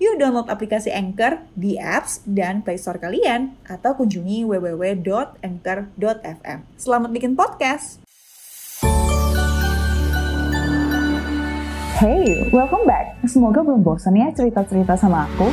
Yuk download aplikasi Anchor di apps dan Play Store kalian atau kunjungi www.anchor.fm. Selamat bikin podcast. Hey, welcome back. Semoga belum bosan ya cerita-cerita sama aku.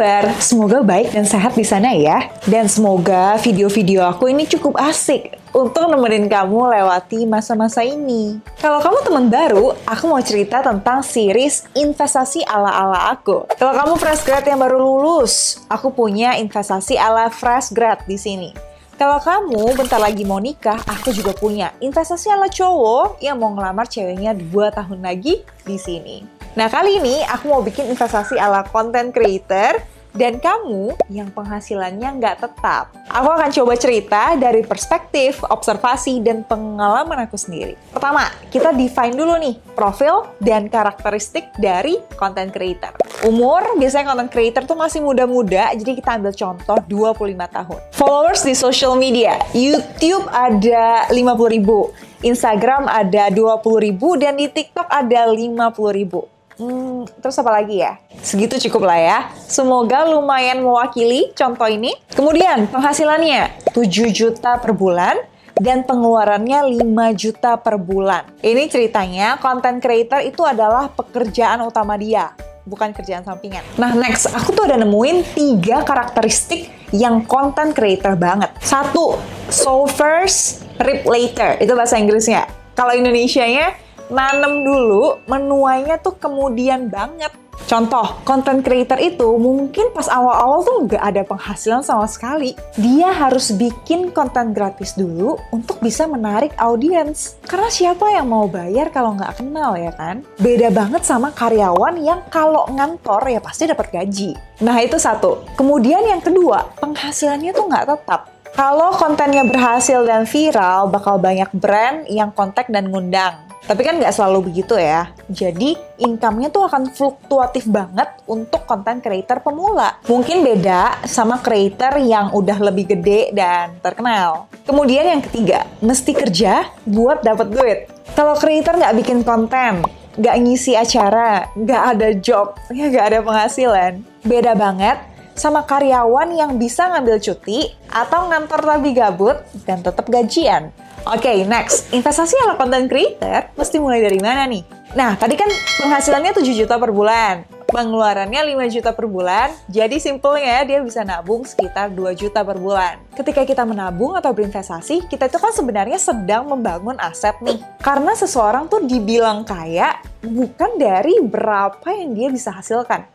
Kabar? Semoga baik dan sehat di sana ya. Dan semoga video-video aku ini cukup asik untuk nemenin kamu lewati masa-masa ini. Kalau kamu teman baru, aku mau cerita tentang series investasi ala-ala aku. Kalau kamu fresh grad yang baru lulus, aku punya investasi ala fresh grad di sini. Kalau kamu bentar lagi mau nikah, aku juga punya investasi ala cowok yang mau ngelamar ceweknya 2 tahun lagi di sini. Nah, kali ini aku mau bikin investasi ala content creator dan kamu yang penghasilannya nggak tetap. Aku akan coba cerita dari perspektif, observasi, dan pengalaman aku sendiri. Pertama, kita define dulu nih profil dan karakteristik dari content creator. Umur, biasanya content creator tuh masih muda-muda, jadi kita ambil contoh 25 tahun. Followers di social media, YouTube ada 50 ribu, Instagram ada 20 ribu, dan di TikTok ada 50 ribu. Hmm, terus apa lagi ya? Segitu cukup lah ya. Semoga lumayan mewakili contoh ini. Kemudian penghasilannya 7 juta per bulan dan pengeluarannya 5 juta per bulan. Ini ceritanya content creator itu adalah pekerjaan utama dia bukan kerjaan sampingan. Nah, next, aku tuh ada nemuin tiga karakteristik yang content creator banget. Satu, sow first, rip later. Itu bahasa Inggrisnya. Kalau Indonesia-nya, nanem dulu, menuainya tuh kemudian banget. Contoh, content creator itu mungkin pas awal-awal tuh nggak ada penghasilan sama sekali. Dia harus bikin konten gratis dulu untuk bisa menarik audiens. Karena siapa yang mau bayar kalau nggak kenal ya kan? Beda banget sama karyawan yang kalau ngantor ya pasti dapat gaji. Nah itu satu. Kemudian yang kedua, penghasilannya tuh nggak tetap. Kalau kontennya berhasil dan viral, bakal banyak brand yang kontak dan ngundang. Tapi kan nggak selalu begitu ya. Jadi income-nya tuh akan fluktuatif banget untuk konten creator pemula. Mungkin beda sama creator yang udah lebih gede dan terkenal. Kemudian yang ketiga, mesti kerja buat dapat duit. Kalau creator nggak bikin konten, nggak ngisi acara, nggak ada job, ya nggak ada penghasilan. Beda banget sama karyawan yang bisa ngambil cuti atau ngantor tapi gabut dan tetap gajian. Oke, okay, next. Investasi ala content creator mesti mulai dari mana nih? Nah, tadi kan penghasilannya 7 juta per bulan. Pengeluarannya 5 juta per bulan, jadi simpelnya dia bisa nabung sekitar 2 juta per bulan. Ketika kita menabung atau berinvestasi, kita itu kan sebenarnya sedang membangun aset nih. Karena seseorang tuh dibilang kaya bukan dari berapa yang dia bisa hasilkan,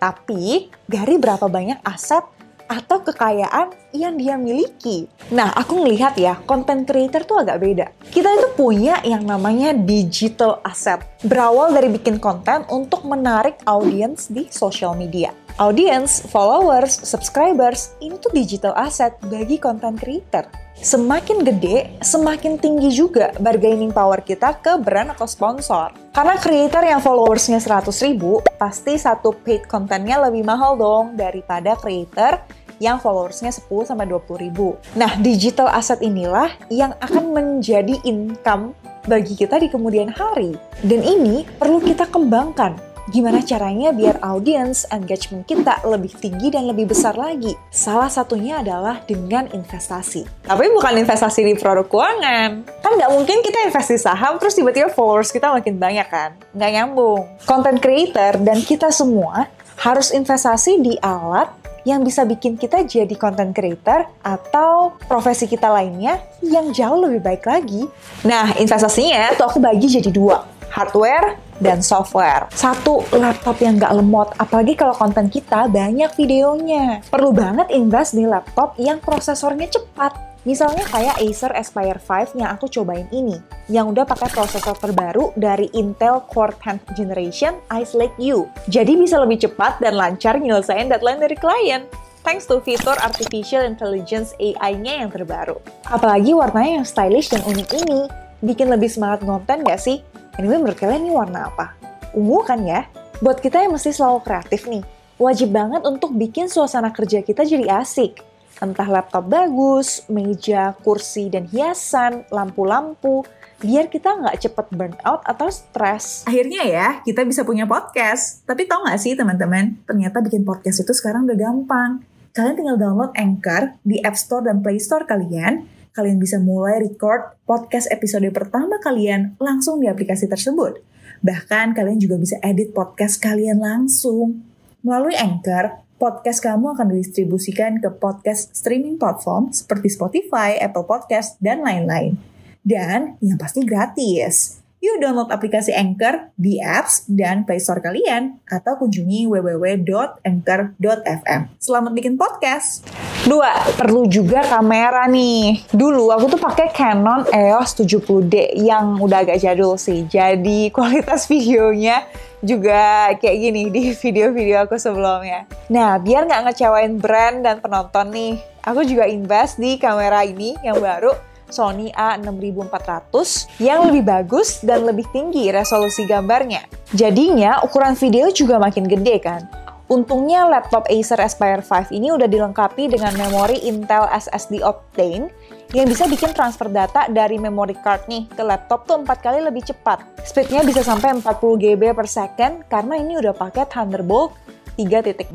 tapi dari berapa banyak aset atau kekayaan yang dia miliki. Nah, aku ngelihat ya, content creator tuh agak beda. Kita itu punya yang namanya digital asset. Berawal dari bikin konten untuk menarik audiens di social media. Audience, followers, subscribers, ini tuh digital asset bagi content creator. Semakin gede, semakin tinggi juga bargaining power kita ke brand atau sponsor. Karena creator yang followersnya 100 ribu, pasti satu paid kontennya lebih mahal dong daripada creator yang followersnya 10 sampai 20 ribu. Nah, digital asset inilah yang akan menjadi income bagi kita di kemudian hari. Dan ini perlu kita kembangkan Gimana caranya biar audience engagement kita lebih tinggi dan lebih besar lagi? Salah satunya adalah dengan investasi. Tapi bukan investasi di produk keuangan. Kan nggak mungkin kita investasi saham terus tiba-tiba followers kita makin banyak kan? Nggak nyambung. Content creator dan kita semua harus investasi di alat yang bisa bikin kita jadi content creator atau profesi kita lainnya yang jauh lebih baik lagi. Nah, investasinya tuh aku bagi jadi dua, hardware dan software. Satu, laptop yang nggak lemot, apalagi kalau konten kita banyak videonya. Perlu banget invest di laptop yang prosesornya cepat Misalnya kayak Acer Aspire 5 yang aku cobain ini, yang udah pakai prosesor terbaru dari Intel Core 10th Generation Ice Lake U. Jadi bisa lebih cepat dan lancar nyelesain deadline dari klien. Thanks to fitur Artificial Intelligence AI-nya yang terbaru. Apalagi warnanya yang stylish dan unik ini, bikin lebih semangat ngonten gak sih? Anyway, menurut kalian ini warna apa? Ungu kan ya? Buat kita yang mesti selalu kreatif nih, wajib banget untuk bikin suasana kerja kita jadi asik. Entah laptop bagus, meja, kursi, dan hiasan, lampu-lampu, biar kita nggak cepet burnout atau stres. Akhirnya ya, kita bisa punya podcast. Tapi tau nggak sih teman-teman, ternyata bikin podcast itu sekarang udah gampang. Kalian tinggal download Anchor di App Store dan Play Store kalian. Kalian bisa mulai record podcast episode pertama kalian langsung di aplikasi tersebut. Bahkan kalian juga bisa edit podcast kalian langsung. Melalui Anchor, podcast kamu akan didistribusikan ke podcast streaming platform seperti Spotify, Apple Podcast, dan lain-lain. Dan yang pasti gratis. Yuk download aplikasi Anchor di apps dan Play Store kalian atau kunjungi www.anchor.fm. Selamat bikin podcast. Dua, perlu juga kamera nih. Dulu aku tuh pakai Canon EOS 70D yang udah agak jadul sih. Jadi kualitas videonya juga kayak gini di video-video aku sebelumnya. Nah, biar nggak ngecewain brand dan penonton nih, aku juga invest di kamera ini yang baru Sony A6400 yang lebih bagus dan lebih tinggi resolusi gambarnya. Jadinya ukuran video juga makin gede kan. Untungnya laptop Acer Aspire 5 ini udah dilengkapi dengan memori Intel SSD Optane yang bisa bikin transfer data dari memory card nih ke laptop tuh 4 kali lebih cepat. Speednya bisa sampai 40 GB per second karena ini udah pakai Thunderbolt 3.0.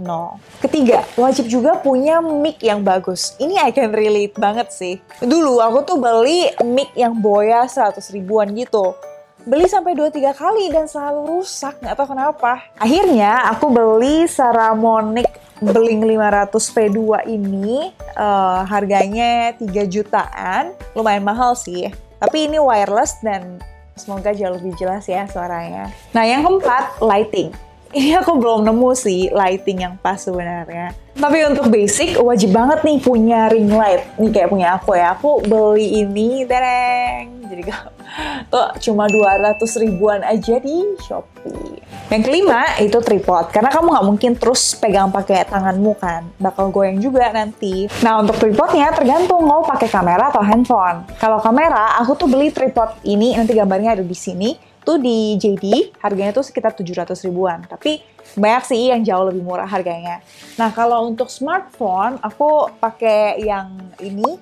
Ketiga, wajib juga punya mic yang bagus. Ini I can relate banget sih. Dulu aku tuh beli mic yang boya 100 ribuan gitu. Beli sampai 2-3 kali dan selalu rusak, nggak tahu kenapa. Akhirnya aku beli Saramonic Bling 500 V2 ini uh, harganya 3 jutaan. Lumayan mahal sih. Tapi ini wireless dan semoga jauh lebih jelas ya suaranya. Nah yang keempat, lighting ini aku belum nemu sih lighting yang pas sebenarnya. Tapi untuk basic wajib banget nih punya ring light. Nih kayak punya aku ya. Aku beli ini, tereng. Jadi tuh cuma 200 ribuan aja di Shopee. Yang kelima itu tripod. Karena kamu nggak mungkin terus pegang pakai tanganmu kan. Bakal goyang juga nanti. Nah untuk tripodnya tergantung mau pakai kamera atau handphone. Kalau kamera, aku tuh beli tripod ini. Nanti gambarnya ada di sini tuh di JD harganya tuh sekitar 700 ribuan. Tapi banyak sih yang jauh lebih murah harganya. Nah, kalau untuk smartphone aku pakai yang ini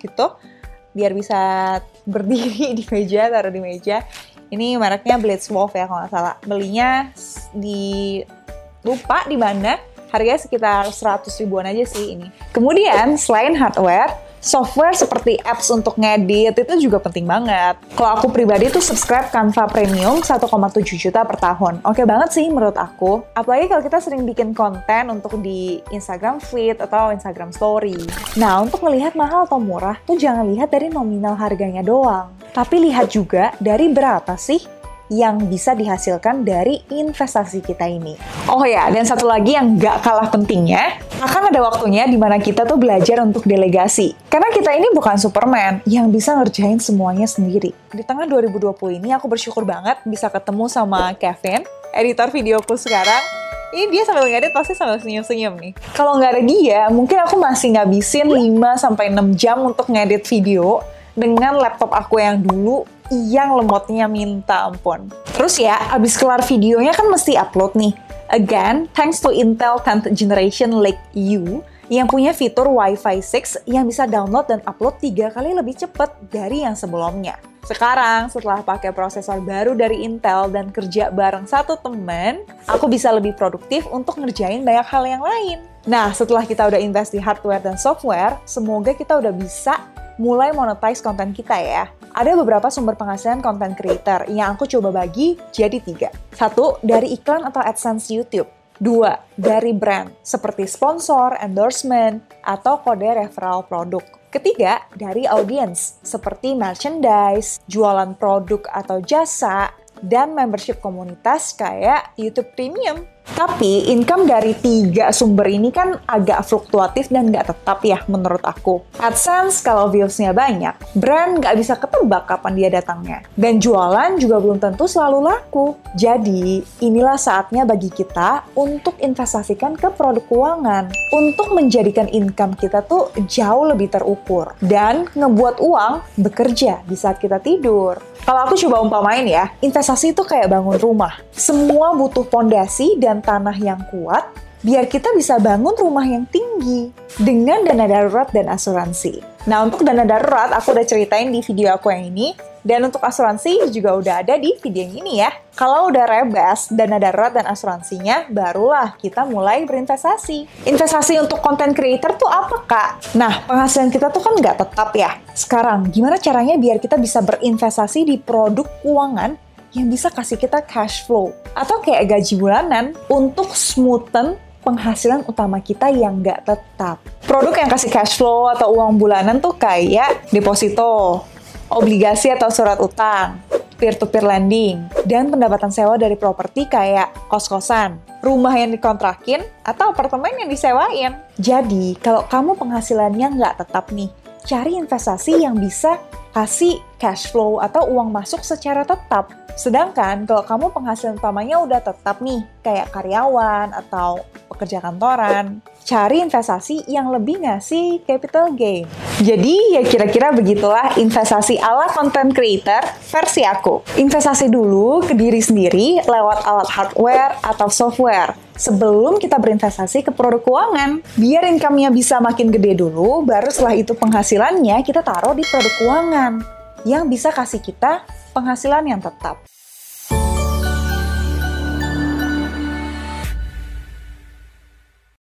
gitu biar bisa berdiri di meja, taruh di meja. Ini mereknya Blade Wolf ya kalau nggak salah. Belinya di lupa di mana. Harganya sekitar 100 ribuan aja sih ini. Kemudian selain hardware, software seperti apps untuk ngedit itu juga penting banget. Kalau aku pribadi tuh subscribe Canva Premium 1,7 juta per tahun. Oke banget sih menurut aku. Apalagi kalau kita sering bikin konten untuk di Instagram feed atau Instagram story. Nah, untuk melihat mahal atau murah tuh jangan lihat dari nominal harganya doang. Tapi lihat juga dari berapa sih yang bisa dihasilkan dari investasi kita ini. Oh ya, dan satu lagi yang gak kalah pentingnya, akan ada waktunya di mana kita tuh belajar untuk delegasi. Karena kita ini bukan Superman yang bisa ngerjain semuanya sendiri. Di tengah 2020 ini aku bersyukur banget bisa ketemu sama Kevin, editor videoku sekarang, ini dia sambil ngedit pasti sambil senyum-senyum nih. Kalau nggak ada dia, mungkin aku masih ngabisin 5 sampai 6 jam untuk ngedit video dengan laptop aku yang dulu yang lemotnya minta ampun. Terus ya, abis kelar videonya kan mesti upload nih. Again, thanks to Intel 10th Generation Lake U yang punya fitur Wi-Fi 6 yang bisa download dan upload tiga kali lebih cepat dari yang sebelumnya. Sekarang, setelah pakai prosesor baru dari Intel dan kerja bareng satu temen, aku bisa lebih produktif untuk ngerjain banyak hal yang lain. Nah, setelah kita udah invest di hardware dan software, semoga kita udah bisa mulai monetize konten kita ya. Ada beberapa sumber penghasilan konten creator yang aku coba bagi jadi tiga. Satu, dari iklan atau AdSense YouTube. Dua, dari brand, seperti sponsor, endorsement, atau kode referral produk. Ketiga, dari audience, seperti merchandise, jualan produk atau jasa, dan membership komunitas kayak YouTube Premium. Tapi income dari tiga sumber ini kan agak fluktuatif dan nggak tetap ya menurut aku. AdSense kalau viewsnya banyak, brand nggak bisa ketebak kapan dia datangnya. Dan jualan juga belum tentu selalu laku. Jadi inilah saatnya bagi kita untuk investasikan ke produk keuangan. Untuk menjadikan income kita tuh jauh lebih terukur. Dan ngebuat uang bekerja di saat kita tidur. Kalau aku coba umpamain ya, investasi itu kayak bangun rumah. Semua butuh pondasi dan tanah yang kuat biar kita bisa bangun rumah yang tinggi dengan dana darurat dan asuransi. Nah, untuk dana darurat aku udah ceritain di video aku yang ini, dan untuk asuransi juga udah ada di video yang ini ya. Kalau udah rebas dana darurat dan asuransinya, barulah kita mulai berinvestasi. Investasi untuk content creator tuh apa kak? Nah, penghasilan kita tuh kan nggak tetap ya. Sekarang, gimana caranya biar kita bisa berinvestasi di produk keuangan yang bisa kasih kita cash flow atau kayak gaji bulanan untuk smoothen penghasilan utama kita yang nggak tetap. Produk yang kasih cash flow atau uang bulanan tuh kayak deposito, obligasi atau surat utang, peer-to-peer lending, dan pendapatan sewa dari properti kayak kos-kosan, rumah yang dikontrakin, atau apartemen yang disewain. Jadi, kalau kamu penghasilannya nggak tetap nih, cari investasi yang bisa kasih cash flow atau uang masuk secara tetap. Sedangkan kalau kamu penghasilan utamanya udah tetap nih, kayak karyawan atau pekerja kantoran, cari investasi yang lebih ngasih capital gain. Jadi ya kira-kira begitulah investasi ala content creator versi aku. Investasi dulu ke diri sendiri lewat alat hardware atau software sebelum kita berinvestasi ke produk keuangan. Biar income-nya bisa makin gede dulu, baru setelah itu penghasilannya kita taruh di produk keuangan yang bisa kasih kita penghasilan yang tetap.